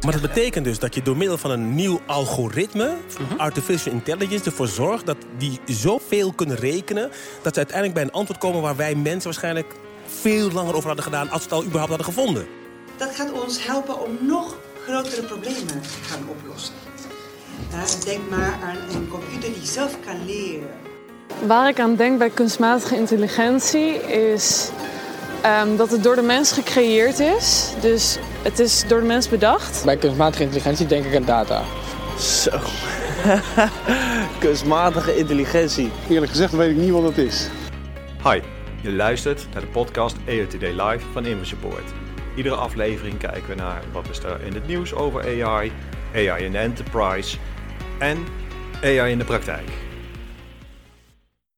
Maar dat betekent dus dat je door middel van een nieuw algoritme, artificial intelligence, ervoor zorgt dat die zoveel kunnen rekenen, dat ze uiteindelijk bij een antwoord komen waar wij mensen waarschijnlijk veel langer over hadden gedaan als we het al überhaupt hadden gevonden. Dat gaat ons helpen om nog grotere problemen te gaan oplossen. Denk maar aan een computer die zelf kan leren. Waar ik aan denk bij kunstmatige intelligentie is ehm, dat het door de mens gecreëerd is. Dus het is door de mens bedacht. Bij kunstmatige intelligentie denk ik aan data. Zo. Kunstmatige intelligentie. Eerlijk gezegd weet ik niet wat het is. Hi, je luistert naar de podcast AI Today Live van InfoSupport. Iedere aflevering kijken we naar wat is er in het nieuws over AI, AI in de enterprise en AI in de praktijk.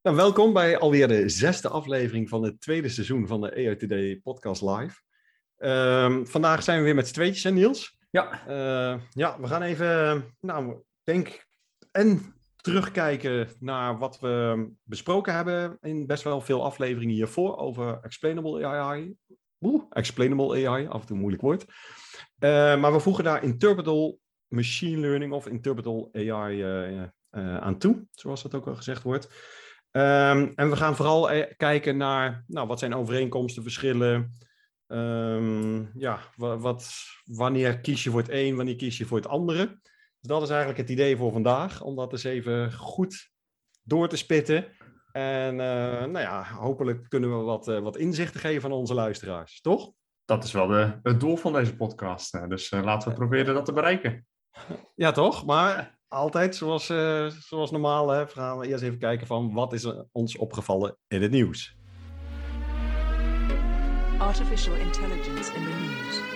Nou, welkom bij alweer de zesde aflevering van het tweede seizoen van de Today podcast live. Ehm, vandaag zijn we weer met z'n tweetjes, hè Niels? Ja. Eh, ja, we gaan even, nou, denk en terugkijken naar wat we besproken hebben in best wel veel afleveringen hiervoor over explainable AI. Oeh, explainable AI, af en toe een moeilijk woord. Eh, maar we voegen daar interpretable machine learning of interpretable AI eh, aan toe, zoals dat ook al gezegd wordt. Ehm, en we gaan vooral eh, kijken naar nou, wat zijn overeenkomsten, verschillen. Ehm, ja, wa- wat, wanneer kies je voor het een, wanneer kies je voor het andere. Dus dat is eigenlijk het idee voor vandaag, om dat eens even goed door te spitten. En eh, nou ja, hopelijk kunnen we wat, eh, wat inzichten geven aan onze luisteraars, toch? Dat is wel de, het doel van deze podcast. hè. Dus laten we proberen dat te bereiken. Ja, toch? Maar altijd zoals, eh, zoals normaal hè, gaan we eerst even kijken van wat is ons opgevallen in het nieuws. Artificial intelligence in the news.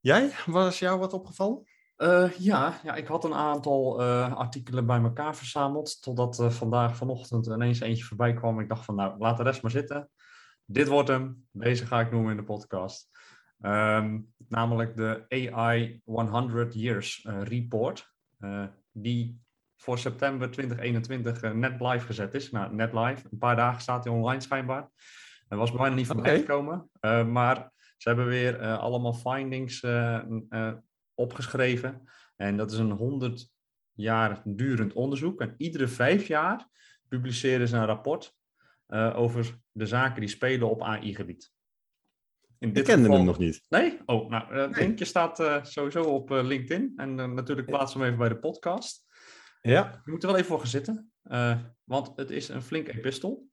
Jij, was jou wat opgevallen? Eh, ja, ja, ik had een aantal eh, artikelen bij elkaar verzameld. Totdat eh, vandaag vanochtend ineens eentje voorbij kwam. Ik dacht van nou, laat de rest maar zitten. Dit wordt hem. Deze ga ik noemen in de podcast. Ehm, namelijk de AI 100 Years eh, Report. eh, die voor september 2021 eh, net live gezet is. Nou, net live. Een paar dagen staat hij online schijnbaar. Hij was bij mij nog niet voorbij Oké. gekomen. Maar ze hebben weer allemaal findings opgeschreven. En dat is een 100 jaar durend onderzoek. En iedere vijf jaar publiceren ze een rapport over de zaken die spelen op AI-gebied. In Ik kende geval- hem nog niet. Nee? Oh, nou, eh, het linkje staat eh, sowieso op eh, LinkedIn. En eh, natuurlijk plaatsen we hem even bij de podcast. Ja, Je moet er wel even voor gaan zitten. eh, want het is een flink epistel.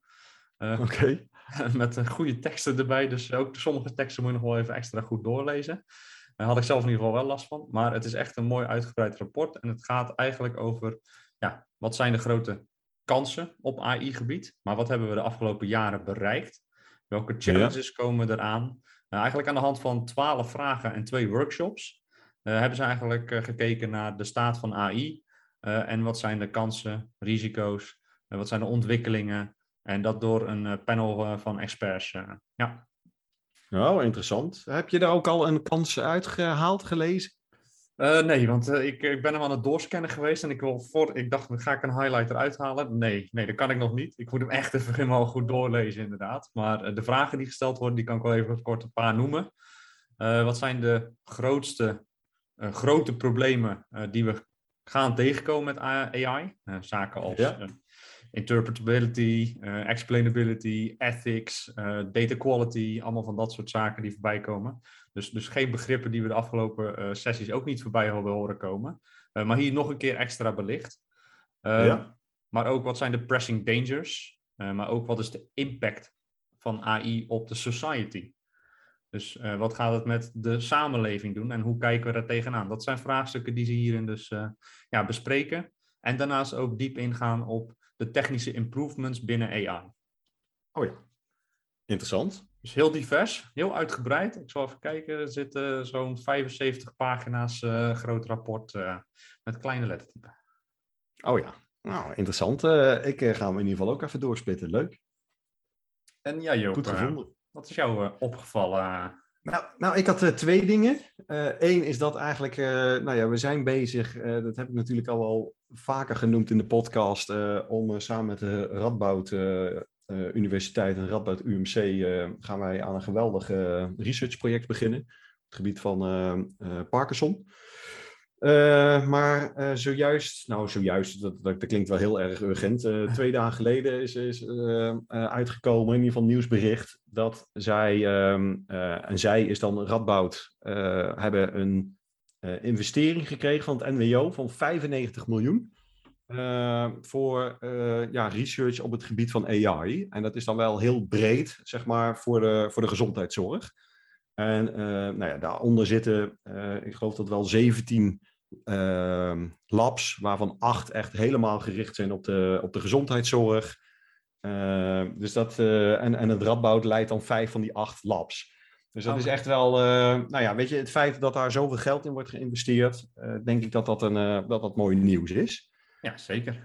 Eh, oké. met eh, goede teksten erbij. Dus ook sommige teksten moet je nog wel even extra goed doorlezen. Daar had ik zelf in ieder geval wel last van. Maar het is echt een mooi uitgebreid rapport. En het gaat eigenlijk over, ja, wat zijn de grote kansen op AI-gebied? Maar wat hebben we de afgelopen jaren bereikt? Welke challenges komen eraan? Nou, eigenlijk aan de hand van twaalf vragen en twee workshops eh, hebben ze eigenlijk eh, gekeken naar de staat van AI. eh, en wat zijn de kansen, risico's, eh, wat zijn de ontwikkelingen. En dat door een eh, panel eh, van experts. eh, ja. Nou, interessant. Heb je daar ook al een kans uitgehaald, gelezen? Eh, nee, want eh, ik, ik ben hem aan het doorscannen geweest en ik, wil voor, ik dacht, ga ik een highlighter uithalen? Nee, nee, dat kan ik nog niet. Ik moet hem echt even helemaal goed doorlezen, inderdaad. Maar eh, de vragen die gesteld worden, die kan ik wel even kort een paar noemen. Wat zijn de grootste grote problemen die we gaan tegenkomen met AI? Zaken als Ja. Interpretability, eh, explainability, ethics, eh, data quality, allemaal van dat soort zaken die voorbij komen. Dus, dus geen begrippen die we de afgelopen eh, sessies ook niet voorbij hadden horen komen. Maar hier nog een keer extra belicht. Ja. Maar ook wat zijn de pressing dangers? Maar ook wat is de impact van AI op de society? Dus wat gaat het met de samenleving doen en hoe kijken we daar tegenaan? Dat zijn vraagstukken die ze hierin dus ja, bespreken. En daarnaast ook diep ingaan op de technische improvements binnen AI. Oh ja. Interessant. Dus heel divers, heel uitgebreid. Ik zal even kijken, er zitten zo'n 75 pagina's eh, groot rapport eh, met kleine lettertypen. Oh ja, nou interessant. Eh, ik ga hem in ieder geval ook even doorspitten. Leuk. En ja, Joop, Goed gevonden. wat is jou opgevallen? Nou, nou, ik had eh, twee dingen. Eén is dat eigenlijk, eh, nou ja, we zijn bezig, eh, dat heb ik natuurlijk al wel vaker genoemd in de podcast, eh, om eh, samen met de Radboud eh, eh, Universiteit en Radboud UMC eh, gaan wij aan een geweldig eh, researchproject beginnen op het gebied van eh, eh, Parkinson. Eh, maar eh, zojuist, nou zojuist, dat, dat, klinkt wel heel erg urgent. Eh, twee dagen geleden is, is uitgekomen, in ieder geval nieuwsbericht, dat zij, ehm, eh, en zij is dan Radboud, hebben een investering gekregen van het NWO van 95 miljoen. voor ja, research op het gebied van AI. En dat is dan wel heel breed, zeg maar, voor de, voor de gezondheidszorg. En eh, nou ja, daaronder zitten, eh, ik geloof dat wel 17 ehm, labs, waarvan acht echt helemaal gericht zijn op de, op de gezondheidszorg. Eh, dus dat, eh, en, en het Radboud leidt dan vijf van die acht labs. Dus dat is Oké. echt wel, nou ja, weet je, het feit dat daar zoveel geld in wordt geïnvesteerd, denk ik dat dat, een, dat dat mooi nieuws is. Ja, zeker.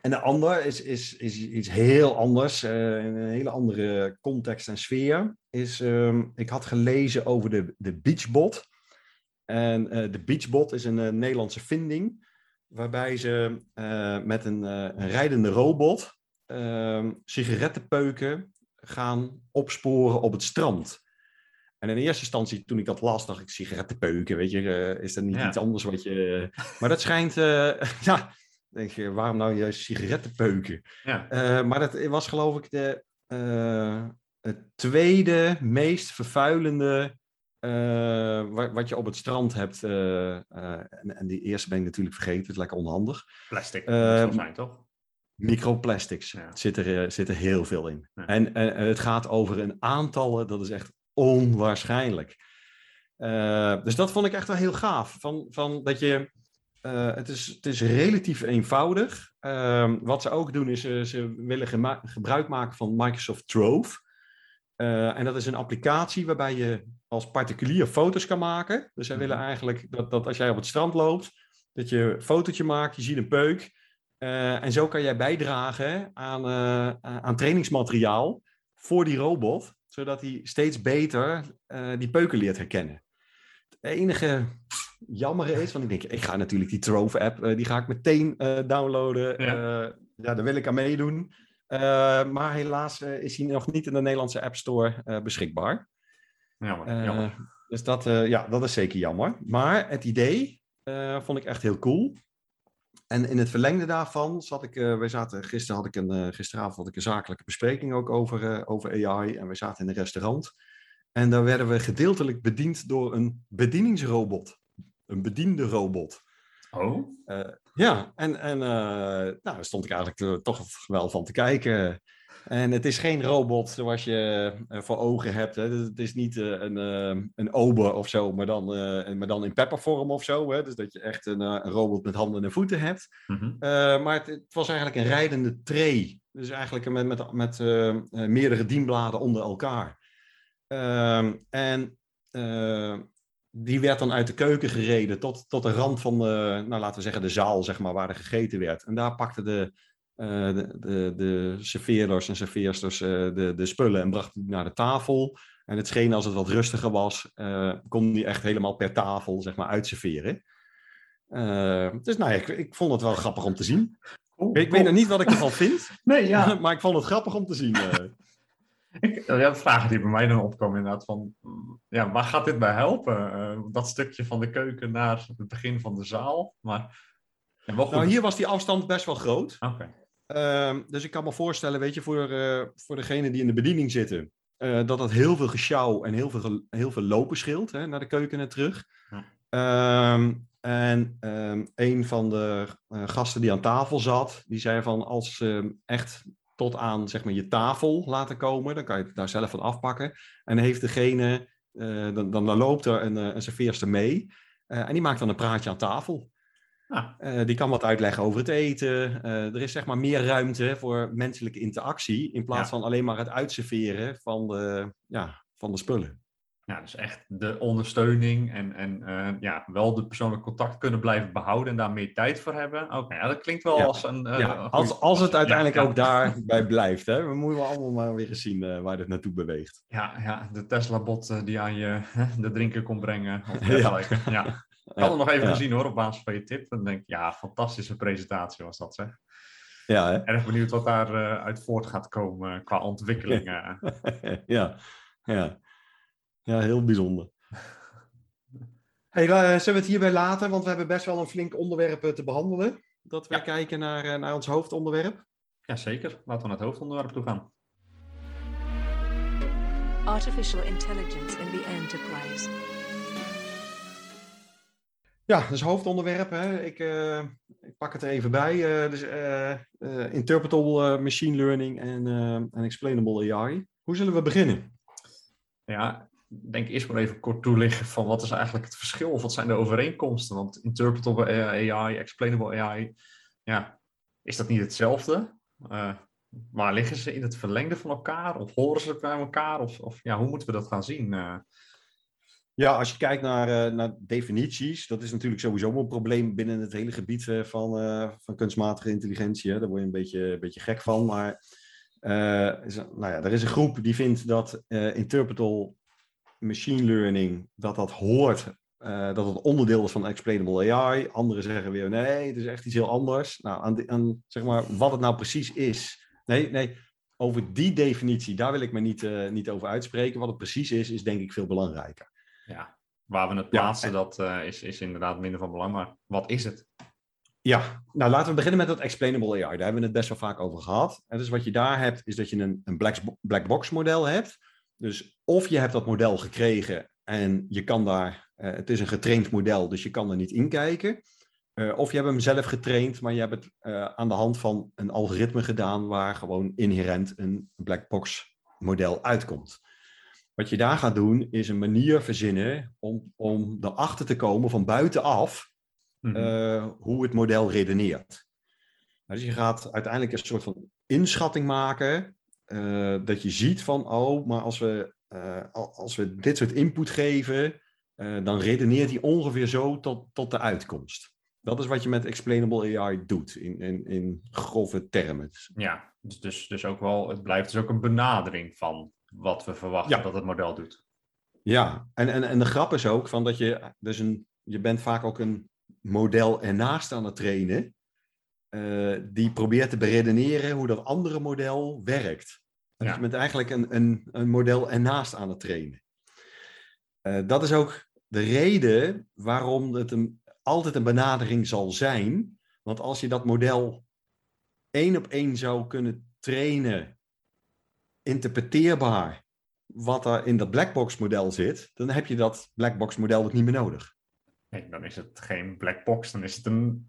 En de ander is, is, is iets heel anders, eh, in een hele andere context en sfeer. Is, ehm, ik had gelezen over de, de Beachbot. En eh, de Beachbot is een eh, Nederlandse vinding, waarbij ze met een, een rijdende robot ehm, sigarettenpeuken gaan opsporen op het strand. En in eerste instantie, toen ik dat las, dacht ik, sigarettenpeuken, weet je, is dat niet Ja. iets anders wat je... Maar dat schijnt, ja, denk je, waarom nou juist sigarettenpeuken? Ja. Eh, maar dat was geloof ik de eh, het tweede meest vervuilende eh, wat, wat je op het strand hebt. en, en die eerste ben ik natuurlijk vergeten, het is lekker onhandig. Plastic, wel zijn, toch? Microplastics Ja. zit, er, zit er heel veel in. Ja. En, en het gaat over een aantallen, dat is echt onwaarschijnlijk. Dus dat vond ik echt wel heel gaaf. Van, van dat je, eh, het, is, het is relatief eenvoudig. Ehm, wat ze ook doen is, eh, ze willen gebruik maken van Microsoft Trove. Eh, en dat is een applicatie waarbij je als particulier foto's kan maken. Dus zij willen eigenlijk dat, dat als jij op het strand loopt, dat je een fotootje maakt, je ziet een peuk. En zo kan jij bijdragen aan, aan trainingsmateriaal voor die robot, zodat hij steeds beter die peuken leert herkennen. Het enige jammer is, want ik denk, ik ga natuurlijk die Trove-app, eh, die ga ik meteen eh, downloaden. Ja. Ja. ja, daar wil ik aan meedoen. Eh, maar helaas eh, is hij nog niet in de Nederlandse App Store eh, beschikbaar. Jammer, Eh, jammer. dus dat, eh, ja, dat is zeker jammer. Maar het idee eh, vond ik echt heel cool. En in het verlengde daarvan zat ik, eh wij zaten, gisteren had ik een, eh, gisteravond had ik een zakelijke bespreking ook over, eh, over AI. En we zaten in een restaurant. En daar werden we gedeeltelijk bediend door een bedieningsrobot. Een bediende robot. Oh, Eh, ja, en, en eh, nou, daar stond ik eigenlijk eh, toch wel van te kijken. En het is geen robot zoals je voor ogen hebt. Hè. Het is niet een, een ober of zo, maar dan, maar dan in peppervorm of zo. Hè. Dus dat je echt een, een robot met handen en voeten hebt. mhm. Maar het, het was eigenlijk een rijdende tray. Dus eigenlijk met, met, met meerdere dienbladen onder elkaar. Ehm, en die werd dan uit de keuken gereden tot, tot de rand van de, nou, laten we zeggen, de zaal, zeg maar, waar er gegeten werd. En daar pakten de, eh, de, de, de serveerders en serveersters eh, de, de spullen en brachten die naar de tafel. En het scheen als het wat rustiger was, eh, kon die echt helemaal per tafel, zeg maar, uitserveren. Dus nou ja, ik, ik vond het wel grappig om te zien. Ik weet nog niet wat ik ervan vind, Nee, ja. maar ik vond het grappig om te zien. Ik, ja, de vragen die bij mij dan opkomen inderdaad van, ja, waar gaat dit bij helpen? Eh, dat stukje van de keuken naar het begin van de zaal, maar... Ja. Nou, hier was die afstand best wel groot. Ehm, dus ik kan me voorstellen, weet je, voor, eh voor degenen die in de bediening zitten, eh, dat dat heel veel gesjouw en heel veel, heel veel lopen scheelt hè, naar de keuken en terug. Ja. Ehm, en ehm, een van de gasten die aan tafel zat, die zei van als ze hem echt tot aan zeg maar, je tafel laten komen, dan kan je het daar zelf van afpakken. En heeft degene, eh, dan, dan, dan loopt er een, eh, een serveerster mee eh, en die maakt dan een praatje aan tafel. Ah, die kan wat uitleggen over het eten. Er is zeg maar meer ruimte voor menselijke interactie in plaats Ja. van alleen maar het uitserveren van de, ja, van de spullen. Ja, dus echt de ondersteuning en, en eh, ja, wel de persoonlijk contact kunnen blijven behouden en daar meer tijd voor hebben. Oké, ja, dat klinkt wel Ja. als een... eh, ja, als, goeie- als het uiteindelijk ook daarbij blijft. Hè? We moeten allemaal maar weer eens zien eh, waar dit naartoe beweegt. Ja, ja, de Tesla-bot die aan je de drinken kon brengen. Of Ja. dergelijke. ja. Ik had hem nog even gezien hoor, op basis van je tip. Dan denk ik, ja, fantastische presentatie was dat zeg. Ja, hè? Erg benieuwd wat daar eh, uit voort gaat komen qua ontwikkelingen. ja, ja. Ja, heel bijzonder. Hey, la- zullen we het hierbij laten? Want we hebben best wel een flink onderwerp eh, te behandelen. Dat we Ja. kijken naar, eh, naar ons hoofdonderwerp. Jazeker, laten we naar het hoofdonderwerp toe gaan. Artificial intelligence in the enterprise. Ja, dus hoofdonderwerp. Hè. Ik, eh, ik pak het er even bij. eh, dus eh, eh, interpretable eh, machine learning en eh, en explainable AI. Hoe zullen we beginnen? Ja, denk eerst maar even kort toelichten van wat is eigenlijk het verschil of wat zijn de overeenkomsten. Want interpretable AI, explainable AI, ja, is dat niet hetzelfde? Eh, maar liggen ze in het verlengde van elkaar? Of horen ze bij elkaar? Of, of ja, hoe moeten we dat gaan zien? Eh, Ja, als je kijkt naar, eh, naar definities, dat is natuurlijk sowieso een probleem binnen het hele gebied van, van kunstmatige intelligentie. Hè. Daar word je een beetje, een beetje gek van. Maar nou ja, er is een groep die vindt dat interpretable machine learning, dat dat hoort, eh, dat het onderdeel is van explainable AI. Anderen zeggen weer, nee, het is echt iets heel anders. Nou, aan, de- aan zeg maar, wat het nou precies is. Nee, nee, over die definitie, daar wil ik me niet, eh, niet over uitspreken. Wat het precies is, is denk ik veel belangrijker. ja, waar we het Ja, plaatsen, en- dat eh, is, is inderdaad minder van belang. Maar wat is het? Ja, nou laten we beginnen met dat explainable AI. Daar hebben we het best wel vaak over gehad. En dus wat je daar hebt, is dat je een, een black, black box model hebt. Dus of je hebt dat model gekregen en je kan daar, eh, het is een getraind model, dus je kan er niet in kijken. Eh, of je hebt hem zelf getraind, maar je hebt het eh, aan de hand van een algoritme gedaan waar gewoon inherent een black box model uitkomt. Wat je daar gaat doen, is een manier verzinnen om, om erachter te komen van buitenaf Mhm. hoe het model redeneert. Nou, dus je gaat uiteindelijk een soort van inschatting maken, eh, dat je ziet van, oh, maar als we, eh, al- als we dit soort input geven, eh, dan redeneert hij ongeveer zo tot, tot de uitkomst. Dat is wat je met explainable AI doet, in, in, in grove termen. Ja, dus, dus, dus ook wel, het blijft dus ook een benadering van wat we verwachten Ja. dat het model doet. Ja, en, en, en de grap is ook van dat je, dus een, je bent vaak ook een model ernaast aan het trainen, eh, die probeert te beredeneren hoe dat andere model werkt. Dus Ja. je bent eigenlijk een, een, een model ernaast aan het trainen. Eh, dat is ook de reden waarom het een, altijd een benadering zal zijn. Want als je dat model één op één zou kunnen trainen, interpreteerbaar, wat er in dat blackbox model zit, dan heb je dat blackbox model ook niet meer nodig. Nee, dan is het geen black box, dan is het een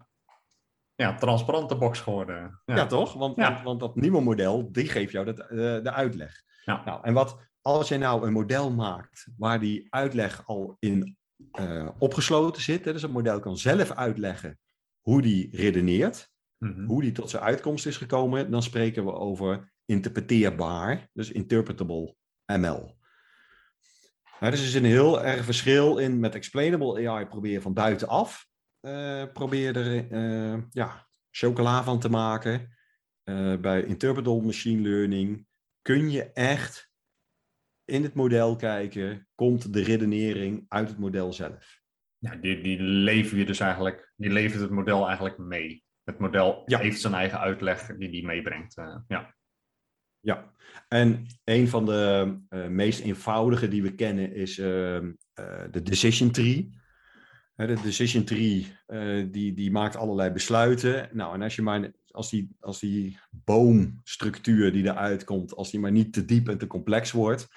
ja, transparante box geworden. Ja, toch? Want, Ja. want, want dat nieuwe model, die geeft jou de, de, de uitleg. Ja. Nou, en wat, als je nou een model maakt waar die uitleg al in eh, opgesloten zit, hè, dus het model kan zelf uitleggen hoe die redeneert, Mhm. hoe die tot zijn uitkomst is gekomen, dan spreken we over interpreteerbaar, dus interpretable ML. Nou, dus er is een heel erg verschil in met explainable AI probeer je van buitenaf, eh probeer er eh, ja, chocola van te maken. Eh, bij interpretable machine learning kun je echt in het model kijken, komt de redenering uit het model zelf. Ja, die, die lever je dus eigenlijk, die levert het model eigenlijk mee. Het model Ja. heeft zijn eigen uitleg die die meebrengt. eh, ja. Ja, en een van de eh, meest eenvoudige die we kennen is ehm, eh, de decision tree. De decision tree eh, die, die maakt allerlei besluiten. Nou, en als, je maar, als, die, als die boomstructuur die eruit komt, als die maar niet te diep en te complex wordt,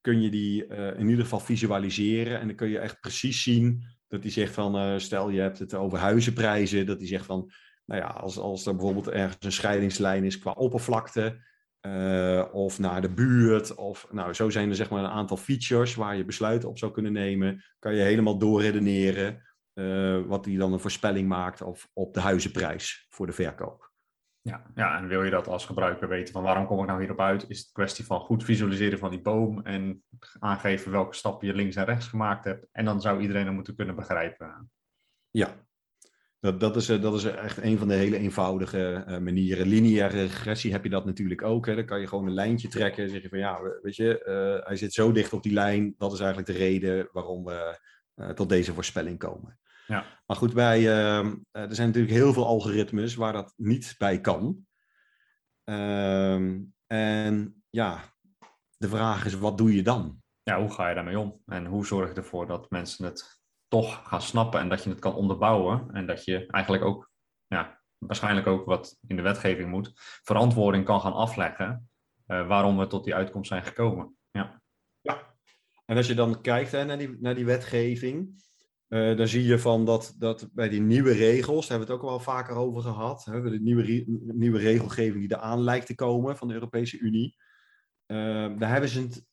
kun je die eh, in ieder geval visualiseren. En dan kun je echt precies zien dat die zegt van, eh, stel je hebt het over huizenprijzen, dat die zegt van, nou ja, als, als er bijvoorbeeld ergens een scheidingslijn is qua oppervlakte, eh, of naar de buurt. Of, nou, zo zijn er zeg maar een aantal features waar je besluiten op zou kunnen nemen. Kan je helemaal doorredeneren. eh, wat hij dan een voorspelling maakt of, op de huizenprijs voor de verkoop. Ja, ja, en wil je dat als gebruiker weten van waarom kom ik nou hierop uit, is het kwestie van goed visualiseren van die boom en aangeven welke stappen je links en rechts gemaakt hebt. En dan zou iedereen dat moeten kunnen begrijpen. Ja, dat, dat, is, eh, dat is echt een van de hele eenvoudige eh, manieren. Lineaire regressie heb je dat natuurlijk ook. Hè. Dan kan je gewoon een lijntje trekken en zeggen van ja, weet je, eh, hij zit zo dicht op die lijn. Dat is eigenlijk de reden waarom we tot deze voorspelling komen. Ja. Maar goed, bij, ehm, eh, er zijn natuurlijk heel veel algoritmes waar dat niet bij kan. Ehm, en ja, de vraag is, wat doe je dan? Ja, hoe ga je daarmee om? En hoe zorg je ervoor dat mensen het toch gaan snappen en dat je het kan onderbouwen en dat je eigenlijk ook, ja, waarschijnlijk ook wat in de wetgeving moet, verantwoording kan gaan afleggen eh, waarom we tot die uitkomst zijn gekomen. Ja. Ja. En als je dan kijkt hè, naar, die, naar die wetgeving, eh, dan zie je van dat, dat bij die nieuwe regels, daar hebben we het ook wel vaker over gehad, hè, de nieuwe, nieuwe regelgeving die eraan lijkt te komen van de Europese Unie, eh, daar hebben ze het,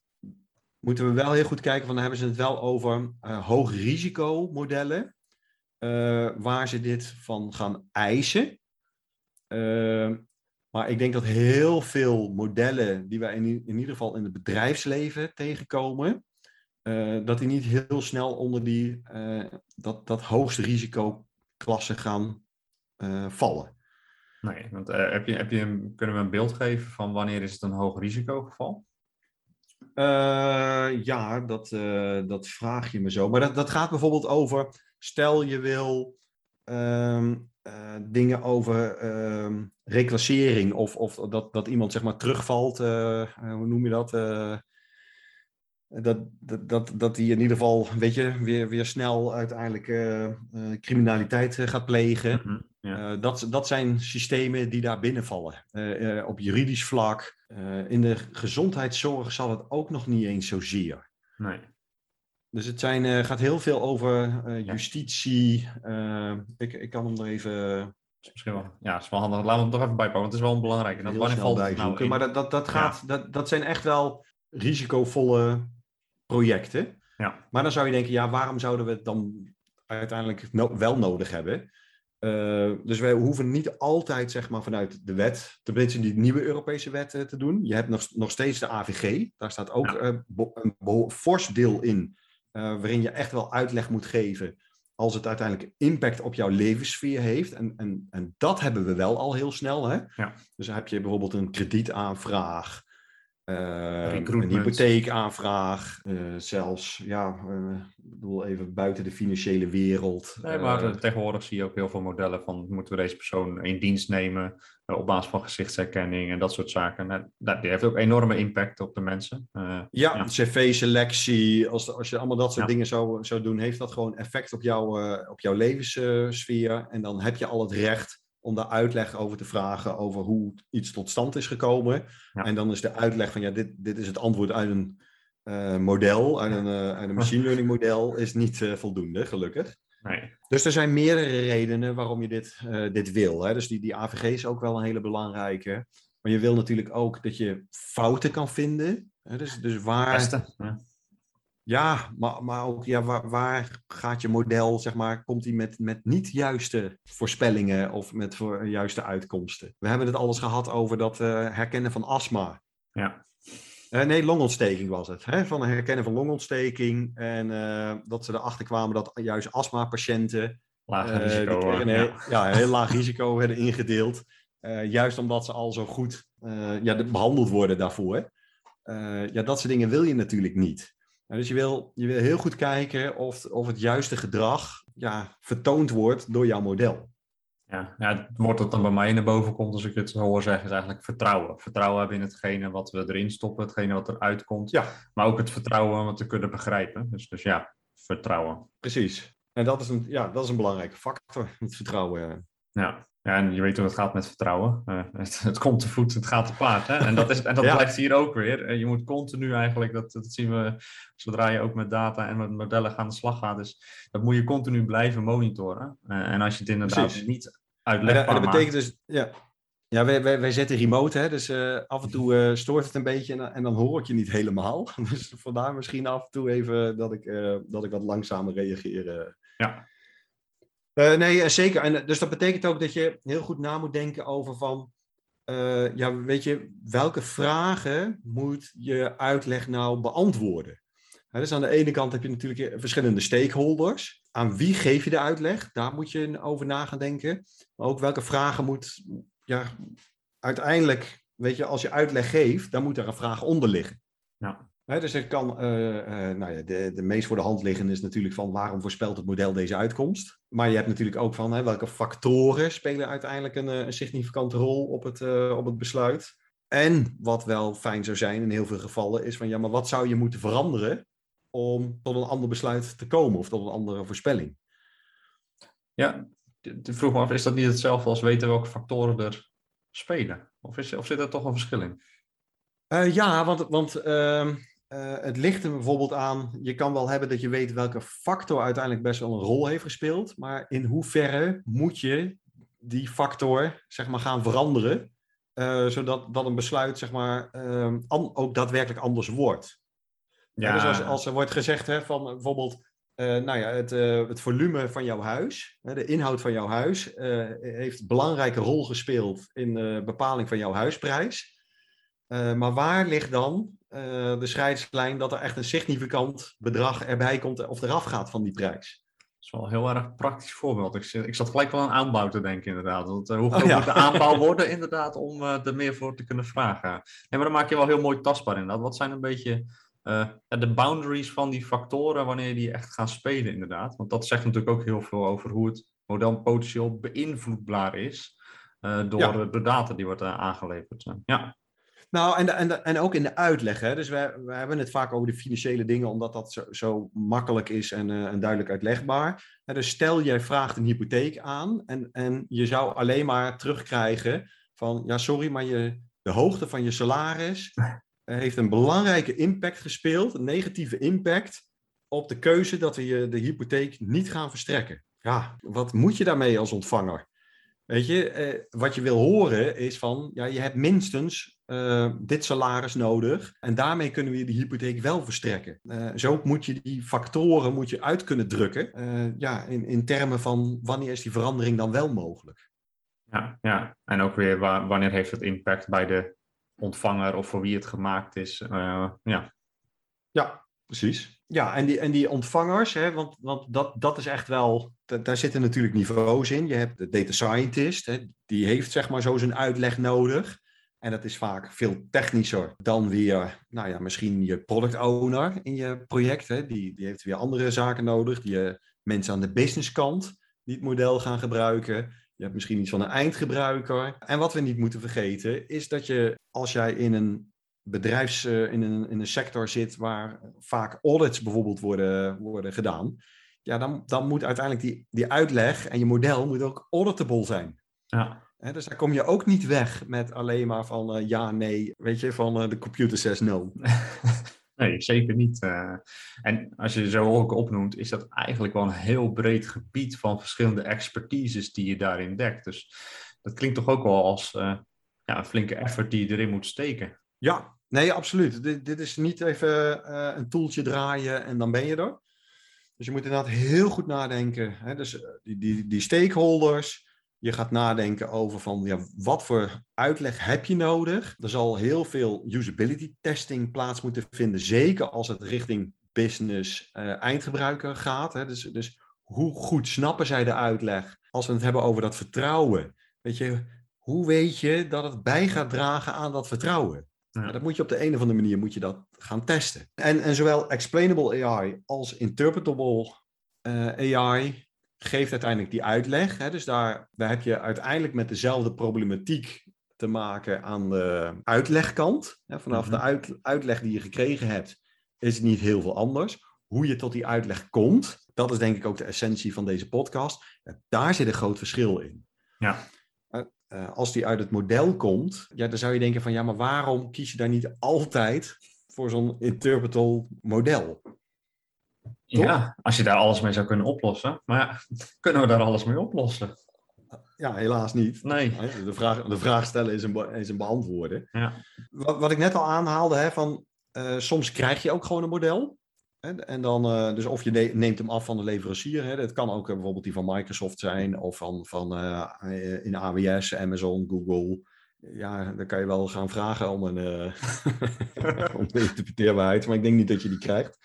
moeten we wel heel goed kijken, van daar hebben ze het wel over eh hoog risicomodellen, eh, waar ze dit van gaan eisen. Eh, maar ik denk dat heel veel modellen die wij in, in ieder geval in het bedrijfsleven tegenkomen, eh, dat die niet heel snel onder die, dat, dat hoogste risicoklasse gaan vallen. Nee, want heb je, heb je kunnen we een beeld geven van wanneer is het een hoog risicogeval? Eh, ja, dat, eh, dat vraag je me zo. Maar dat, dat gaat bijvoorbeeld over, stel je wil ehm, eh, dingen over ehm, reclassering of, of dat, dat iemand zeg maar terugvalt, hoe noem je dat? Dat, dat, dat, dat die in ieder geval, weet je, weer, weer snel uiteindelijk criminaliteit gaat plegen. Mhm, ja. Eh, dat, dat zijn systemen die daar binnenvallen. Eh, op juridisch vlak. In de gezondheidszorg zal het ook nog niet eens zozeer. Nee. Dus het zijn, gaat heel veel over justitie. ik, ik kan hem er even is misschien wel, ja, is wel handig. Laten we het toch even bijpakken, want het is wel een belangrijke. En dat wanneer valt het nou in? maar dat, dat, dat, Ja. gaat, dat, dat zijn echt wel risicovolle projecten. Ja. Maar dan zou je denken, ja, waarom zouden we het dan uiteindelijk no- wel nodig hebben? Eh, dus wij hoeven niet altijd zeg maar, vanuit de wet, tenminste die nieuwe Europese wet eh, te doen. Je hebt nog, nog steeds de AVG, daar staat ook Ja. eh, een beho- fors deel in, waarin je echt wel uitleg moet geven als het uiteindelijk impact op jouw levenssfeer heeft. En, en, en dat hebben we wel al heel snel. Hè? Ja. Dus dan heb je bijvoorbeeld een kredietaanvraag, een Recruitment. hypotheekaanvraag, eh, zelfs, ja, eh, ik bedoel even buiten de financiële wereld. Nee, maar Eh, eh, tegenwoordig zie je ook heel veel modellen van moeten we deze persoon in dienst nemen eh, op basis van gezichtsherkenning en dat soort zaken. Nou, dat, die heeft ook enorme impact op de mensen. Eh, Ja, Ja. cv-selectie, als, als je allemaal dat soort Ja. dingen zou, zou doen, heeft dat gewoon effect op, jou, eh, op jouw levenssfeer. En dan heb je al het recht om daar uitleg over te vragen, over hoe iets tot stand is gekomen. Ja. En dan is de uitleg van, ja, dit, dit is het antwoord uit een eh, model, uit een, eh, uit een machine learning model, is niet eh, voldoende, gelukkig. nee. Dus er zijn meerdere redenen waarom je dit, dit wil. Hè? Dus die, die AVG is ook wel een hele belangrijke. Maar je wil natuurlijk ook dat je fouten kan vinden. Hè? Dus, dus waar, Beste. Ja. Ja, maar, maar ook ja, waar, waar gaat je model, zeg maar, komt die met, met niet juiste voorspellingen of met voor, juiste uitkomsten? We hebben het alles gehad over dat eh, herkennen van astma. Ja. Eh, nee, longontsteking was het. Hè? Van het herkennen van longontsteking. En eh, dat ze erachter kwamen dat juist astma-patiënten eh, risico. kregen ja. heel, ja, heel laag risico werden ingedeeld. Juist omdat ze al zo goed ja, de- behandeld worden daarvoor. Ja, dat soort dingen wil je natuurlijk niet. Dus je wil, je wil heel goed kijken of, of het juiste gedrag ja, vertoond wordt door jouw model. Ja, ja, het woord dat dan bij mij naar boven komt als ik het hoor zeggen, is eigenlijk vertrouwen. Vertrouwen hebben in hetgene wat we erin stoppen, hetgene wat eruit komt. Ja. Maar ook het vertrouwen om het te kunnen begrijpen. Dus, dus ja, vertrouwen. Precies. En dat is een, ja, dat is een belangrijke factor, het vertrouwen. Ja. Ja, en je weet hoe het gaat met vertrouwen. Eh, het, het komt te voet, het gaat te paard. Hè? En dat, is, en dat Ja. blijft hier ook weer. Eh, je moet continu eigenlijk, dat, dat zien we zodra je ook met data en met modellen aan de slag gaat. Dus dat moet je continu blijven monitoren. Eh, en als je het inderdaad Precies. niet uitlegbaar dat- en dat maakt- betekent dus, ja, ja wij, wij, wij zetten remote, hè, dus af en toe stoort het een beetje en, dan- en dan hoor ik je niet helemaal. Dus vandaar misschien af en toe even dat ik, dat ik wat langzamer reageer. Ja. Uh, nee, zeker. En, dus dat betekent ook dat je heel goed na moet denken over van... Ja, weet je, welke vragen moet je uitleg nou beantwoorden? dus aan de ene kant heb je natuurlijk verschillende stakeholders. Aan wie geef je de uitleg? Daar moet je over na gaan denken. Maar ook welke vragen moet, ja, uiteindelijk, weet je, als je uitleg geeft, dan moet er een vraag onder liggen. Ja. Dus er kan, uh, uh, nou ja, de, de meest voor de hand liggende is natuurlijk van waarom voorspelt het model deze uitkomst? Maar je hebt natuurlijk ook van hè, welke factoren spelen uiteindelijk een, een significante rol op het, uh, op het besluit. En wat wel fijn zou zijn in heel veel gevallen is van ja, maar wat zou je moeten veranderen om tot een ander besluit te komen of tot een andere voorspelling. Ja, de vroeg me af, is dat niet hetzelfde als weten welke factoren er spelen? Of, is, of zit er toch een verschil in? Ja, want, want uh, uh, het ligt er bijvoorbeeld aan, je kan wel hebben dat je weet welke factor uiteindelijk best wel een rol heeft gespeeld, maar in hoeverre moet je die factor zeg maar, gaan veranderen, uh, zodat dat een besluit zeg maar, ehm, ook daadwerkelijk anders wordt. Ja. dus als, als er wordt gezegd hè, van bijvoorbeeld uh, nou ja, het, het volume van jouw huis, de inhoud van jouw huis, heeft een belangrijke rol gespeeld in de bepaling van jouw huisprijs. maar waar ligt dan de scheidslijn dat er echt een significant bedrag erbij komt of eraf gaat van die prijs? Dat is wel een heel erg praktisch voorbeeld. Ik, ik zat gelijk wel aan aanbouw te denken, inderdaad. Want, hoe groot oh, ja. moet de aanbouw worden, inderdaad, om er meer voor te kunnen vragen? Nee, maar dan maak je wel heel mooi tastbaar, inderdaad. Wat zijn een beetje uh, de boundaries van die factoren wanneer die echt gaan spelen, inderdaad. Want dat zegt natuurlijk ook heel veel over hoe het model potentieel beïnvloedbaar is door ja. de data die wordt aangeleverd. Ja. Nou, en, en, en ook in de uitleg. Hè? Dus we, we hebben het vaak over de financiële dingen, omdat dat zo, zo makkelijk is en, en duidelijk uitlegbaar. dus stel, jij vraagt een hypotheek aan en, en je zou alleen maar terugkrijgen van, ja, sorry, maar je, de hoogte van je salaris heeft een belangrijke impact gespeeld, een negatieve impact, op de keuze dat we je de hypotheek niet gaan verstrekken. Ja, wat moet je daarmee als ontvanger? Weet je, eh, wat je wil horen is van, ja, je hebt minstens uh, dit salaris nodig en daarmee kunnen we je de hypotheek wel verstrekken. Uh, zo moet je die factoren moet je uit kunnen drukken, uh, ja, in, in termen van wanneer is die verandering dan wel mogelijk. Ja, ja. en ook weer waar, wanneer heeft het impact bij de ontvanger of voor wie het gemaakt is. Ja. ja, precies. Ja, en die, en die ontvangers, hè, want, want dat, dat is echt wel, daar zitten natuurlijk niveaus in. Je hebt de data scientist, hè, die heeft zeg maar zo zijn uitleg nodig. En dat is vaak veel technischer dan weer, nou ja, misschien je product owner in je project. Hè. Die, die heeft weer andere zaken nodig. Die uh, mensen aan de businesskant die het model gaan gebruiken. Je hebt misschien iets van een eindgebruiker. En wat we niet moeten vergeten, is dat je als jij in een bedrijfs, uh, in, een, in een sector zit waar vaak audits bijvoorbeeld worden, worden gedaan, ja, dan, dan moet uiteindelijk die, die uitleg en je model moet ook auditable zijn. Ja. He, dus daar kom je ook niet weg met alleen maar van uh, ja, nee, weet je, van uh, de computer says no. Nee, zeker niet. Uh, en als je zo ook opnoemt, is dat eigenlijk wel een heel breed gebied van verschillende expertises die je daarin dekt. Dus dat klinkt toch ook wel als ja, een flinke effort die je erin moet steken. Ja, nee, absoluut. Dit, dit is niet even een toeltje draaien en dan ben je er. Dus je moet inderdaad heel goed nadenken. Hè? Dus die, die, die stakeholders, je gaat nadenken over van ja, wat voor uitleg heb je nodig. Er zal heel veel usability testing plaats moeten vinden, zeker als het richting business uh, eindgebruiker gaat. Hè. Dus, dus hoe goed snappen zij de uitleg? Als we het hebben over dat vertrouwen, weet je, hoe weet je dat het bij gaat dragen aan dat vertrouwen? Ja. Nou, dat moet je op de een of andere manier moet je dat gaan testen. En, en zowel explainable AI als interpretable uh, AI geeft uiteindelijk die uitleg. Hè? Dus daar, daar heb je uiteindelijk met dezelfde problematiek te maken aan de uitlegkant. Hè? Vanaf de uit, uitleg die je gekregen hebt, is het niet heel veel anders. Hoe je tot die uitleg komt, dat is denk ik ook de essentie van deze podcast. Daar zit een groot verschil in. Ja. Uh, als die uit het model komt, ja, dan zou je denken van ja, maar waarom kies je daar niet altijd voor zo'n interpretable model? Ja, als je daar alles mee zou kunnen oplossen. Maar ja, kunnen we daar alles mee oplossen? Ja, helaas niet. Nee. De vraag, de vraag stellen is een, is een beantwoorden. Ja. Wat, wat ik net al aanhaalde, hè, van, uh, soms krijg je ook gewoon een model. Hè? En dan, eh, dus of je ne- neemt hem af van de leverancier. Hè? Dat kan ook eh, bijvoorbeeld die van Microsoft zijn, of van, van eh, eh, in AWS, Amazon, Google. Ja, dan kan je wel gaan vragen om een, eh, om de interpreteerbaarheid, maar ik denk niet dat je die krijgt.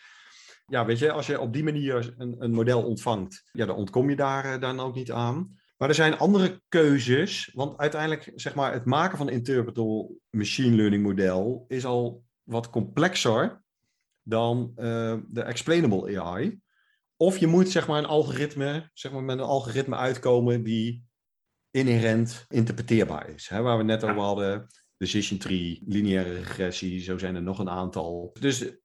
Ja, weet je, als je op die manier een, een model ontvangt, ja, dan ontkom je daar eh, dan ook niet aan. Maar er zijn andere keuzes, want uiteindelijk, zeg maar, het maken van een interpretable machine learning model is al wat complexer dan eh, de explainable AI. Of je moet, zeg maar, een algoritme, zeg maar, met een algoritme uitkomen die inherent interpreteerbaar is. Hè, waar we net over hadden, decision tree, lineaire regressie, zo zijn er nog een aantal. Dus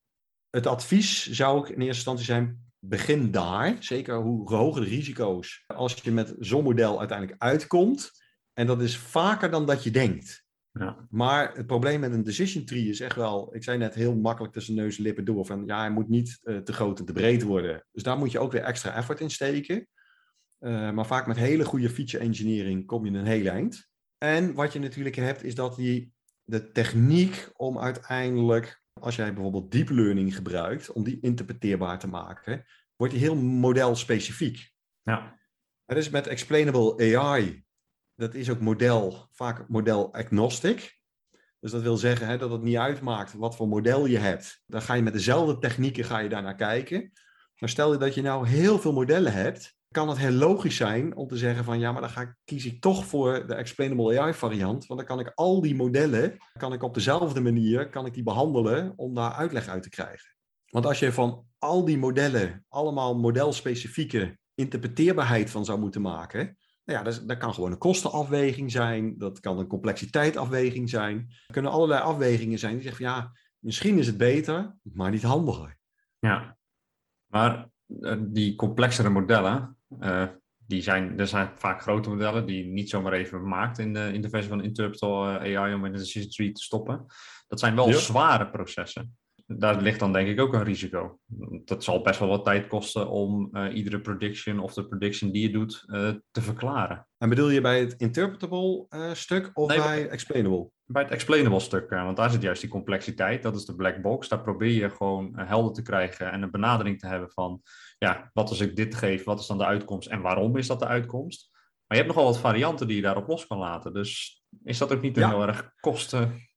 het advies zou ook in eerste instantie zijn, begin daar. Zeker hoe hoger de risico's, als je met zo'n model uiteindelijk uitkomt. En dat is vaker dan dat je denkt. Ja. Maar het probleem met een decision tree is echt wel, ik zei net heel makkelijk tussen neus en lippen door, van ja, hij moet niet eh, te groot en te breed worden. Dus daar moet je ook weer extra effort in steken. Uh, maar vaak met hele goede feature engineering kom je een heel eind. En wat je natuurlijk hebt, is dat die, de techniek om uiteindelijk, als jij bijvoorbeeld deep learning gebruikt, om die interpreteerbaar te maken, wordt die heel modelspecifiek. Ja. Het is met explainable AI, dat is ook model, vaak model agnostic. Dus dat wil zeggen hè, dat het niet uitmaakt wat voor model je hebt. Dan ga je met dezelfde technieken ga je daar naar kijken. Maar stel je dat je nou heel veel modellen hebt, kan het heel logisch zijn om te zeggen van ja, maar dan ga ik, kies ik toch voor de explainable AI variant. Want dan kan ik al die modellen, kan ik op dezelfde manier, kan ik die behandelen om daar uitleg uit te krijgen. Want als je van al die modellen allemaal modelspecifieke interpreteerbaarheid van zou moeten maken, nou ja, dat, dat, kan gewoon een kostenafweging zijn, dat kan een complexiteitsafweging zijn. Er kunnen allerlei afwegingen zijn die zeggen van ja, misschien is het beter, maar niet handiger. Ja, maar uh, die complexere modellen, uh, die zijn, er zijn vaak grote modellen die niet zomaar even maakt in de, in de versie van Interpretal AI om in de decision tree te stoppen. Dat zijn wel ja. zware processen daar ligt dan denk ik ook een risico. Dat zal best wel wat tijd kosten om uh, iedere prediction of de prediction die je doet uh, te verklaren. En bedoel je bij het interpretable uh, stuk of nee, bij explainable? Bij het explainable stuk, want daar zit juist die complexiteit. Dat is de black box. Daar probeer je gewoon helder te krijgen en een benadering te hebben van, ja, wat als ik dit geef, wat is dan de uitkomst en waarom is dat de uitkomst? Maar je hebt nogal wat varianten die je daarop los kan laten. Dus is dat ook niet ja. heel erg kosten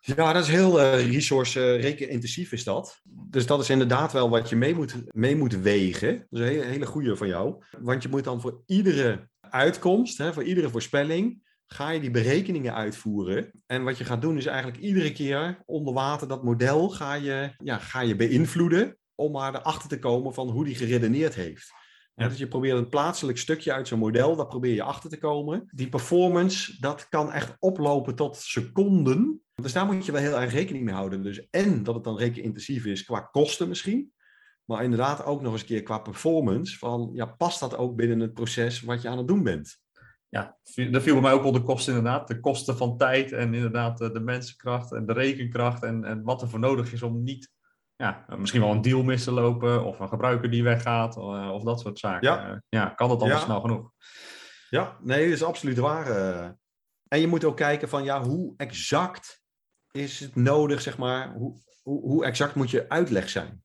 ja, dat is heel uh, resource uh, rekenintensief is dat. Dus dat is inderdaad wel wat je mee moet, mee moet wegen. Dat is een hele, hele goede van jou. Want je moet dan voor iedere uitkomst, hè, voor iedere voorspelling, ga je die berekeningen uitvoeren. En wat je gaat doen is eigenlijk iedere keer onder water dat model ga je, ja, ga je beïnvloeden om maar erachter te komen van hoe die geredeneerd heeft. Ja. Dus je probeert een plaatselijk stukje uit zo'n model, daar probeer je achter te komen. Die performance, dat kan echt oplopen tot seconden. Dus daar moet je wel heel erg rekening mee houden. Dus en dat het dan rekenintensief is qua kosten misschien. Maar inderdaad ook nog eens een keer qua performance. Van, ja, past dat ook binnen het proces wat je aan het doen bent? Ja, daar viel bij mij ook wel de kosten inderdaad. De kosten van tijd en inderdaad de mensenkracht en de rekenkracht. En, en wat er voor nodig is om niet ja, misschien wel een deal mis te lopen of een gebruiker die weggaat of, of dat soort zaken. Ja, ja kan dat ja. snel genoeg? Ja, nee, dat is absoluut waar. En je moet ook kijken van ja, hoe exact is het nodig, zeg maar, hoe, hoe, hoe exact moet je uitleg zijn?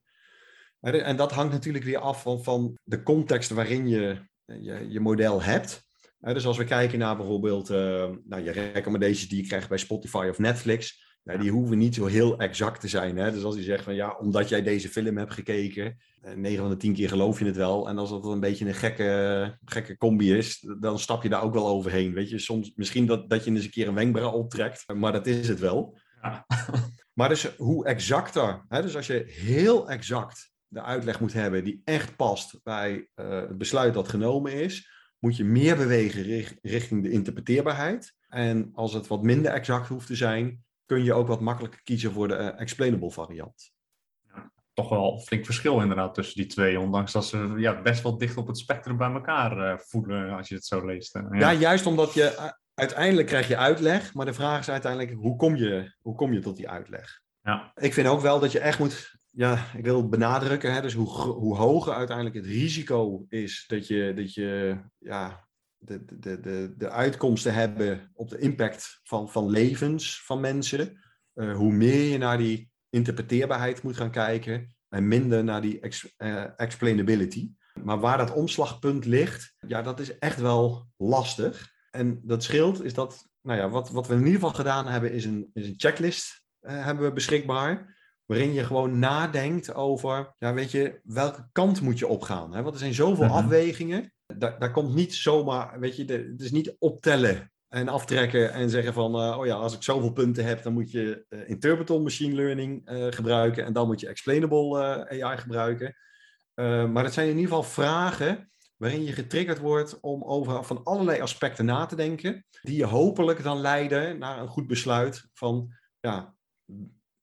En dat hangt natuurlijk weer af van, van de context waarin je, je je model hebt. Dus als we kijken naar bijvoorbeeld uh, nou, je recommendations die je krijgt bij Spotify of Netflix, nou, die hoeven niet zo heel exact te zijn. Hè? Dus als je zegt van ja, omdat jij deze film hebt gekeken, 9 van de 10 keer geloof je het wel. En als dat een beetje een gekke, gekke combi is, dan stap je daar ook wel overheen. Weet je, soms misschien dat, dat je eens een keer een wenkbrauw optrekt, maar dat is het wel. Ja. maar dus hoe exacter, hè? dus als je heel exact de uitleg moet hebben die echt past bij uh, het besluit dat genomen is, moet je meer bewegen richting de interpreteerbaarheid. En als het wat minder exact hoeft te zijn, kun je ook wat makkelijker kiezen voor de uh, explainable variant. Ja, toch wel flink verschil inderdaad tussen die twee, ondanks dat ze ja, best wel dicht op het spectrum bij elkaar uh, voelen als je het zo leest. Ja. ja, juist omdat je uiteindelijk krijg je uitleg, maar de vraag is uiteindelijk hoe kom je, hoe kom je tot die uitleg? Ja. Ik vind ook wel dat je echt moet, ja, ik wil benadrukken, hè, dus hoe, hoe hoger uiteindelijk het risico is dat je, dat je ja, de, de, de, de uitkomsten hebben op de impact van, van levens van mensen, uh, hoe meer je naar die interpreteerbaarheid moet gaan kijken, en minder naar die ex, eh, explainability. Maar waar dat omslagpunt ligt, ja, dat is echt wel lastig. En dat scheelt is dat, nou ja, wat, wat we in ieder geval gedaan hebben, is een, is een checklist eh, hebben we beschikbaar. Waarin je gewoon nadenkt over, ja, weet je, welke kant moet je opgaan? Hè? Want er zijn zoveel Mhm. afwegingen. Daar, komt niet zomaar, weet je, het is niet optellen en aftrekken en zeggen van, eh, oh ja, als ik zoveel punten heb, dan moet je eh, interpretal machine learning eh, gebruiken en dan moet je explainable AI gebruiken. Maar het zijn in ieder geval vragen waarin je getriggerd wordt om over van allerlei aspecten na te denken, die je hopelijk dan leiden naar een goed besluit van, ja,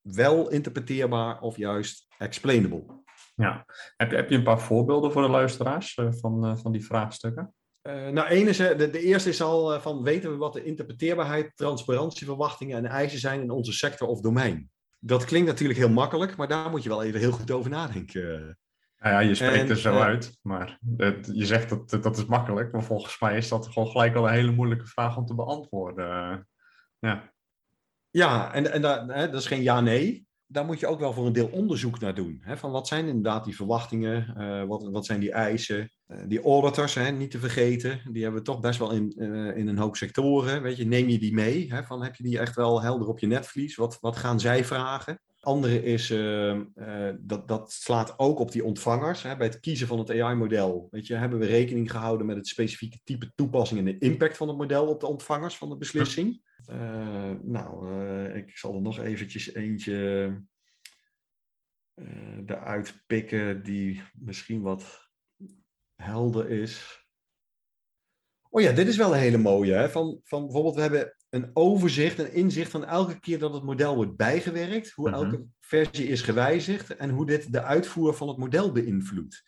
wel interpreteerbaar of juist explainable. Ja. Heb, je- heb je een paar voorbeelden voor de luisteraars eh, van, eh, van die vraagstukken? Eh, nou, één is, de, de eerste is al van weten we wat de interpreteerbaarheid, transparantieverwachtingen en eisen zijn in onze sector of domein. Dat klinkt natuurlijk heel makkelijk, maar daar moet je wel even heel goed over nadenken. Nou ja, je spreekt En, er zo uit, maar het- je zegt dat dat is makkelijk, maar volgens mij is dat gewoon gelijk al een hele moeilijke vraag om te beantwoorden. Ja, Ja, en, en hè, dat is geen ja-nee. Daar moet je ook wel voor een deel onderzoek naar doen. Hè, van wat zijn inderdaad die verwachtingen? eh, wat, wat zijn die eisen? Eh, die auditors, hè, niet te vergeten, die hebben we toch best wel in, eh, in een hoop sectoren. Weet je, neem je die mee? Hè, van, heb je die echt wel helder op je netvlies? Wat, wat gaan zij vragen? Andere is, eh, eh, dat, dat slaat ook op die ontvangers. Hè. Bij het kiezen van het AI-model weet je, hebben we rekening gehouden met het specifieke type toepassing en de impact van het model op de ontvangers van de beslissing. Eh, nou, eh, ik zal er nog eventjes eentje eruit pikken die misschien wat helder is. Oh ja, dit is wel een hele mooie. Hè? Van, van bijvoorbeeld, we hebben een overzicht, een inzicht van elke keer dat het model wordt bijgewerkt, hoe Mhm. elke versie is gewijzigd en hoe dit de uitvoer van het model beïnvloedt.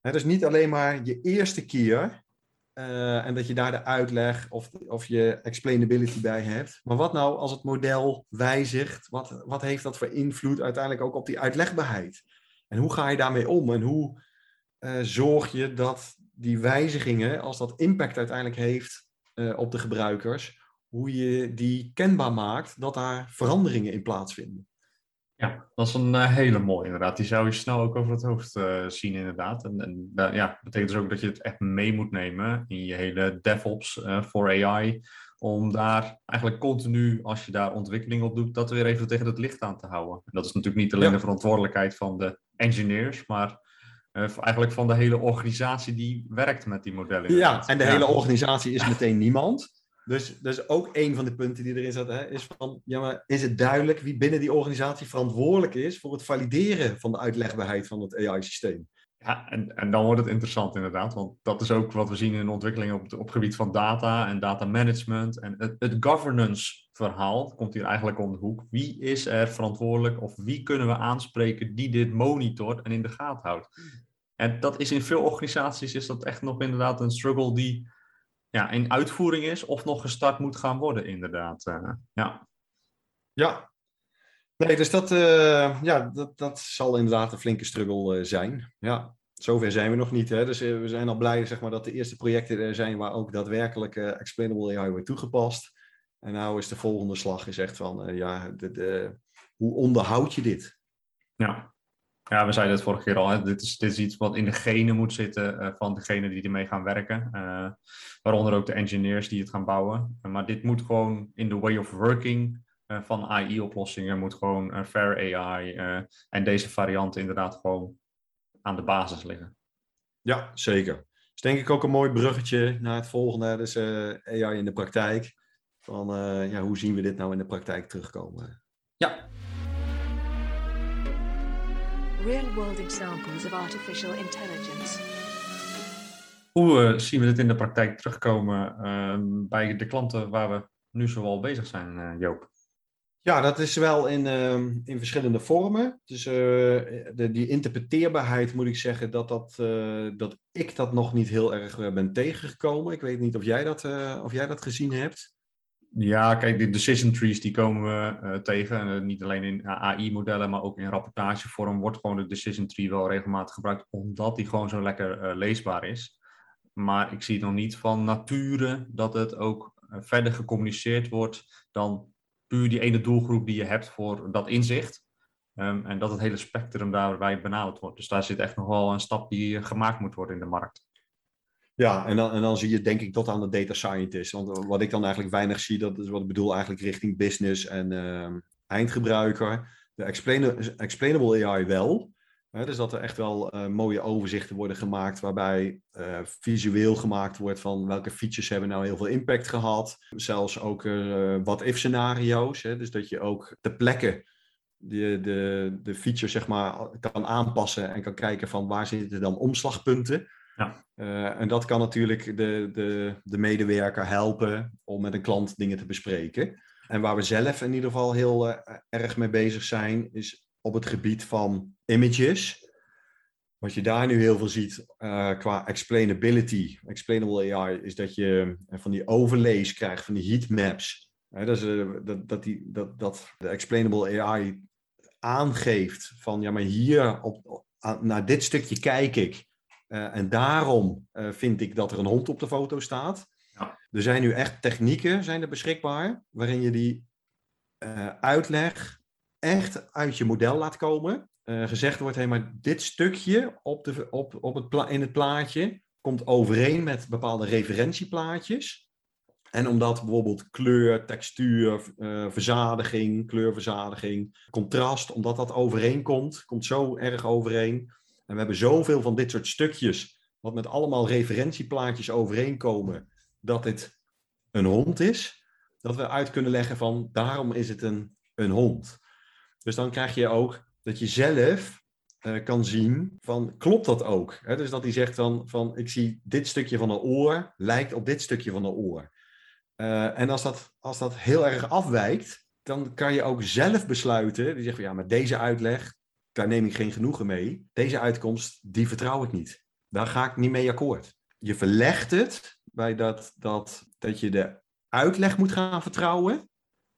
Hè, dus niet alleen maar je eerste keer eh, en dat je daar de uitleg of, of je explainability bij hebt. Maar wat nou als het model wijzigt? Wat, wat heeft dat voor invloed uiteindelijk ook op die uitlegbaarheid? En hoe ga je daarmee om? En hoe eh, zorg je dat die wijzigingen, als dat impact uiteindelijk heeft eh, op de gebruikers, hoe je die kenbaar maakt dat daar veranderingen in plaatsvinden? Ja, dat is een eh, hele mooie inderdaad. Die zou je snel ook over het hoofd eh, zien inderdaad. En, en da- ja, dat betekent dus ook dat je het echt mee moet nemen in je hele DevOps eh, voor AI. Om daar eigenlijk continu, als je daar ontwikkeling op doet, dat weer even tegen het licht aan te houden. En dat is natuurlijk niet alleen Ja. de verantwoordelijkheid van de engineers, maar eigenlijk van de hele organisatie die werkt met die modellen. Ja, en de Ja. hele organisatie is meteen niemand. Dus, dus ook een van de punten die erin zat, hè, is van, ja, maar is het duidelijk wie binnen die organisatie verantwoordelijk is voor het valideren van de uitlegbaarheid van het AI-systeem? Ja, en, en dan wordt het interessant inderdaad, want dat is ook wat we zien in de ontwikkeling op, op het gebied van data en data management. En het, het governance verhaal komt hier eigenlijk om de hoek. Wie is er verantwoordelijk of wie kunnen we aanspreken die dit monitort en in de gaten houdt? En dat is in veel organisaties is dat echt nog inderdaad een struggle die ja, in uitvoering is of nog gestart moet gaan worden inderdaad. Eh, ja. Ja. Nee, dus dat, eh, ja, dat, dat zal inderdaad een flinke struggle eh, zijn. Ja, zover zijn we nog niet. Hè? Dus we zijn al blij zeg maar, dat de eerste projecten er zijn waar ook daadwerkelijk explainable AI wordt toegepast. En nou is de volgende slag is echt van, ja, de, de, hoe onderhoud je dit? Ja. Ja, we zeiden het vorige keer al. Hè. Dit, is, dit is iets wat in de genen moet zitten eh, van degene die ermee gaan werken. Eh, waaronder ook de engineers die het gaan bouwen. Maar dit moet gewoon in de way of working eh, van AI-oplossingen. Moet gewoon fair AI en deze varianten inderdaad gewoon aan de basis liggen. Ja, zeker. Dus denk ik ook een mooi bruggetje naar het volgende. Dus AI in de praktijk. Van ja, hoe zien we dit nou in de praktijk terugkomen? Ja, Real world examples of artificial intelligence. hoe eh, zien we dit in de praktijk terugkomen eh, bij de klanten waar we nu zoal bezig zijn, eh, Joop? Ja, dat is wel in, ehm, in verschillende vormen. Dus eh, de, die interpreteerbaarheid moet ik zeggen dat, dat, eh, dat ik dat nog niet heel erg ben tegengekomen. Ik weet niet of jij dat, eh, of jij dat gezien hebt. Ja, kijk, de decision trees die komen we eh, tegen. En, eh, niet alleen in AI-modellen, maar ook in rapportagevorm wordt gewoon de decision tree wel regelmatig gebruikt, omdat die gewoon zo lekker eh, leesbaar is. Maar ik zie nog niet van nature dat het ook eh, verder gecommuniceerd wordt dan puur die ene doelgroep die je hebt voor dat inzicht. Ehm, en dat het hele spectrum daarbij benaderd wordt. Dus daar zit echt nog wel een stap die gemaakt moet worden in de markt. Ja, en dan, en dan zie je denk ik tot aan de data scientist. Want wat ik dan eigenlijk weinig zie, dat is wat ik bedoel eigenlijk richting business en ehm, eindgebruiker. De explain- explainable AI wel. Hè, dus dat er echt wel eh, mooie overzichten worden gemaakt waarbij eh, visueel gemaakt wordt van welke features hebben nou heel veel impact gehad. Zelfs ook uh, what-if scenario's. Hè, dus dat je ook ter plekke de, de, de features zeg maar, kan aanpassen en kan kijken van waar zitten dan omslagpunten. Ja. Uh, en dat kan natuurlijk de, de, de medewerker helpen om met een klant dingen te bespreken. En waar we zelf in ieder geval heel uh, erg mee bezig zijn, is op het gebied van images. Wat je daar nu heel veel ziet uh, qua explainability, explainable AI, is dat je van die overlays krijgt, van die heatmaps. dat, is, dat, dat, die, dat, dat de explainable AI aangeeft van ja, maar hier op, naar dit stukje kijk ik. Uh, en daarom uh, vind ik dat er een hond op de foto staat. Ja. Er zijn nu echt technieken zijn er beschikbaar waarin je die uh, uitleg echt uit je model laat komen. gezegd wordt, hey, maar dit stukje op de, op, op het pla in het plaatje komt overeen met bepaalde referentieplaatjes. En omdat bijvoorbeeld kleur, textuur, verzadiging, kleurverzadiging, contrast, omdat dat overeenkomt, komt zo erg overeen. En we hebben zoveel van dit soort stukjes, wat met allemaal referentieplaatjes overeenkomen, dat dit een hond is, dat we uit kunnen leggen van daarom is het een, een hond. Dus dan krijg je ook dat je zelf uh, kan zien van klopt dat ook? Dus dat hij zegt dan van ik zie dit stukje van een oor lijkt op dit stukje van een oor. Uh, en als dat, als dat heel erg afwijkt, dan kan je ook zelf besluiten. Die zegt van ja, maar deze uitleg, daar neem ik geen genoegen mee. Deze uitkomst, die vertrouw ik niet. Daar ga ik niet mee akkoord. Je verlegt het bij dat, dat, dat je de uitleg moet gaan vertrouwen.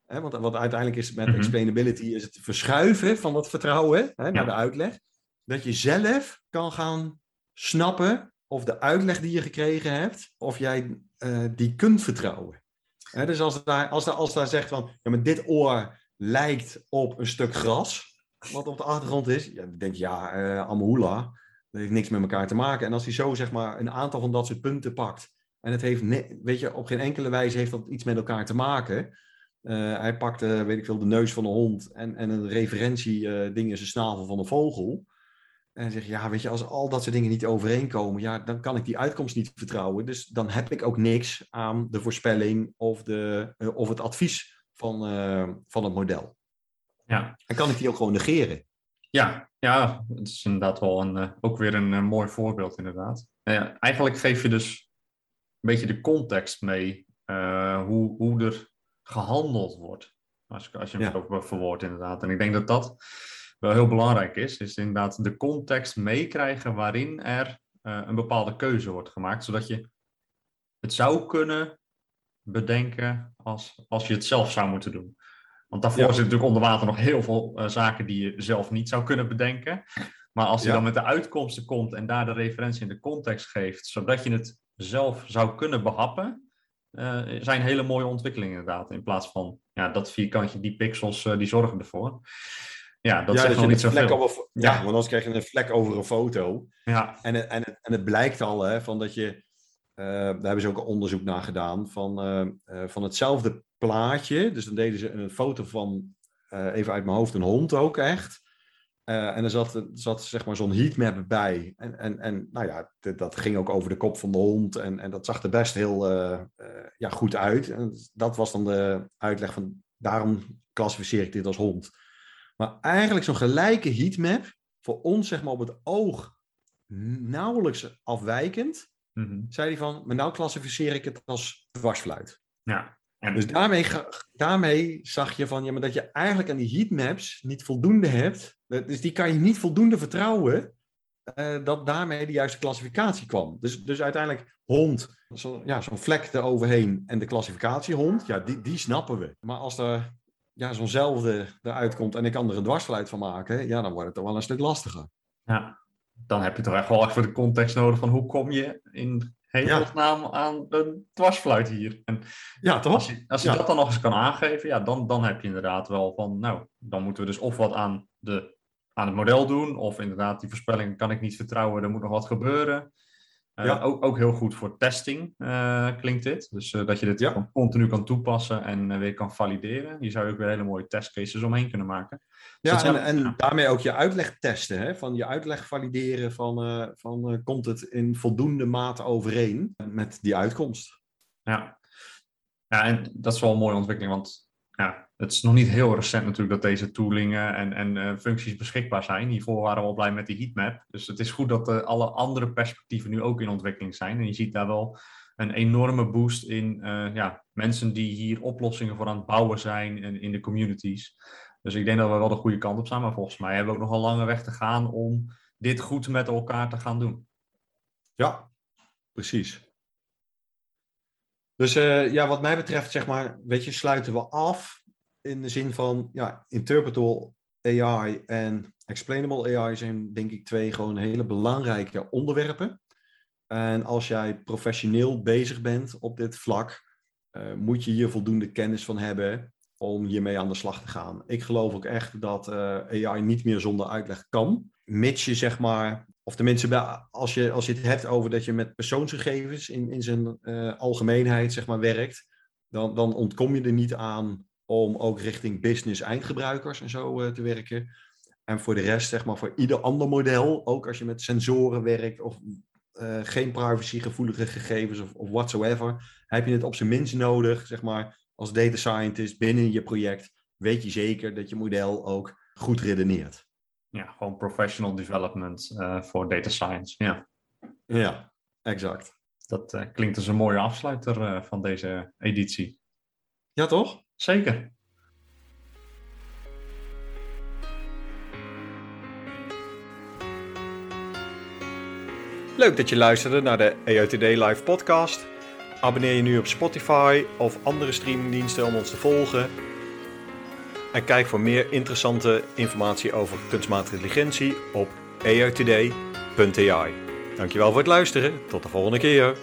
Hè, want wat uiteindelijk is met Mhm. explainability, is het verschuiven van dat vertrouwen hè, naar Ja. de uitleg. Dat je zelf kan gaan snappen of de uitleg die je gekregen hebt, of jij eh, die kunt vertrouwen. Hè, dus als daar, als, daar, als daar zegt van, ja, maar dit oor lijkt op een stuk gras, wat op de achtergrond is, ja, dan denk ja, Amahula, dat heeft niks met elkaar te maken. En als hij zo zeg maar een aantal van dat soort punten pakt, en het heeft, weet je, op geen enkele wijze heeft dat iets met elkaar te maken. Eh, hij pakt, eh, weet ik veel, de neus van een hond en, en een referentie eh, ding is een snavel van een vogel. En dan zeg je, ja, weet je, als al dat soort dingen niet overeenkomen, ja, dan kan ik die uitkomst niet vertrouwen. Dus dan heb ik ook niks aan de voorspelling of, de, of het advies van, van het model. Ja. En kan ik die ook gewoon negeren. Ja, ja, het is inderdaad wel een, eh, ook weer een eh, mooi voorbeeld, inderdaad. Ja, eigenlijk geef je dus een beetje de context mee eh, hoe, hoe er gehandeld wordt. Als, als je hem Ja. zo verwoordt, inderdaad. En ik denk dat dat wel heel belangrijk is. Is inderdaad de context meekrijgen waarin er een bepaalde keuze wordt gemaakt. Zodat je het zou kunnen bedenken als, als je het zelf zou moeten doen. Want daarvoor Ja. zit natuurlijk onder water nog heel veel eh, zaken die je zelf niet zou kunnen bedenken. Maar als je Ja. dan met de uitkomsten komt en daar de referentie in de context geeft, zodat je het zelf zou kunnen behappen, eh, zijn hele mooie ontwikkelingen inderdaad. In plaats van ja, dat vierkantje, die pixels, eh, die zorgen ervoor. Ja, dat ja, zegt nog niet zoveel. over, ja. Ja. want anders krijg je een vlek over een foto. Ja, En het, en, en het blijkt al hè, van dat je, eh, daar hebben ze ook een onderzoek naar gedaan, van, van hetzelfde plaatje. Dus dan deden ze een foto van, eh, even uit mijn hoofd, een hond ook echt. Eh, en er zat, zat zeg maar zo'n heatmap bij. En, en, en nou ja, dat ging ook over de kop van de hond. En, en dat zag er best heel eh, ja, goed uit. En dat was dan de uitleg van, daarom klassificeer ik dit als hond. Maar eigenlijk zo'n gelijke heatmap, voor ons zeg maar op het oog nauwelijks afwijkend, mhm. zei hij van, maar nou klassificeer ik het als dwarsfluit. ja. En, Dus daarmee, daarmee zag je van, ja, maar dat je eigenlijk aan die heatmaps niet voldoende hebt. Dus die kan je niet voldoende vertrouwen eh, dat daarmee de juiste klassificatie kwam. Dus, dus uiteindelijk hond, zo, ja, zo'n vlek eroverheen en de klassificatie hond, ja, die, die snappen we. Maar als er ja, zo'nzelfde eruit komt en ik kan er een dwarsfluit van maken, ja, dan wordt het toch wel een stuk lastiger. ja, dan heb je toch echt wel even de context nodig van hoe kom je in hemelsnaam aan een dwarsfluit hier. En Ja, toch? Als je, als je Ja. dat dan nog eens kan aangeven, ja, dan, dan heb je inderdaad wel van, nou, dan moeten we dus of wat aan de, aan het model doen. Of inderdaad, die voorspellingen kan ik niet vertrouwen, er moet nog wat gebeuren. Uh, Ja. ook, ook heel goed voor testing eh, klinkt dit. Dus eh, dat je dit Ja. continu kan toepassen en eh, weer kan valideren. Hier zou je ook weer hele mooie testcases omheen kunnen maken. Dus Ja, en, en daarmee ook je uitleg testen. Hè? Van je uitleg valideren van, eh, van eh, komt het in voldoende mate overeen met die uitkomst. Ja. ja, en dat is wel een mooie ontwikkeling, want ja, het is nog niet heel recent natuurlijk dat deze toolingen en, en eh, functies beschikbaar zijn. Hiervoor waren we al blij met die heatmap. Dus het is goed dat eh, alle andere perspectieven nu ook in ontwikkeling zijn. En je ziet daar wel een enorme boost in eh, ja, mensen die hier oplossingen voor aan het bouwen zijn in, in de communities. Dus ik denk dat we wel de goede kant op staan, maar volgens mij hebben we ook nog een lange weg te gaan om dit goed met elkaar te gaan doen. Ja, precies. Dus ja, wat mij betreft, zeg maar, weet je, sluiten we af in de zin van, ja, interpretable AI en explainable AI zijn denk ik twee gewoon hele belangrijke onderwerpen. En als jij professioneel bezig bent op dit vlak, eh, moet je hier voldoende kennis van hebben om hiermee aan de slag te gaan. Ik geloof ook echt dat eh, AI niet meer zonder uitleg kan, mits je zeg maar, of tenminste als je, als je het hebt over dat je met persoonsgegevens in, in zijn eh, algemeenheid zeg maar werkt, dan, dan ontkom je er niet aan om ook richting business eindgebruikers en zo eh, te werken. En voor de rest, zeg maar, voor ieder ander model, ook als je met sensoren werkt of eh, geen privacygevoelige gegevens of, of whatsoever, heb je het op zijn minst nodig, zeg maar, als data scientist binnen je project, weet je zeker dat je model ook goed redeneert. Ja, gewoon professional development eh, voor data science. Ja. Ja, exact. Dat klinkt als een mooie afsluiter van deze editie. Ja, toch? Zeker. Leuk dat je luisterde naar de EOTD Live podcast. Abonneer je nu op Spotify of andere streamingdiensten om ons te volgen. En kijk voor meer interessante informatie over kunstmatige intelligentie op eotd.ai. Dankjewel voor het luisteren. Tot de volgende keer.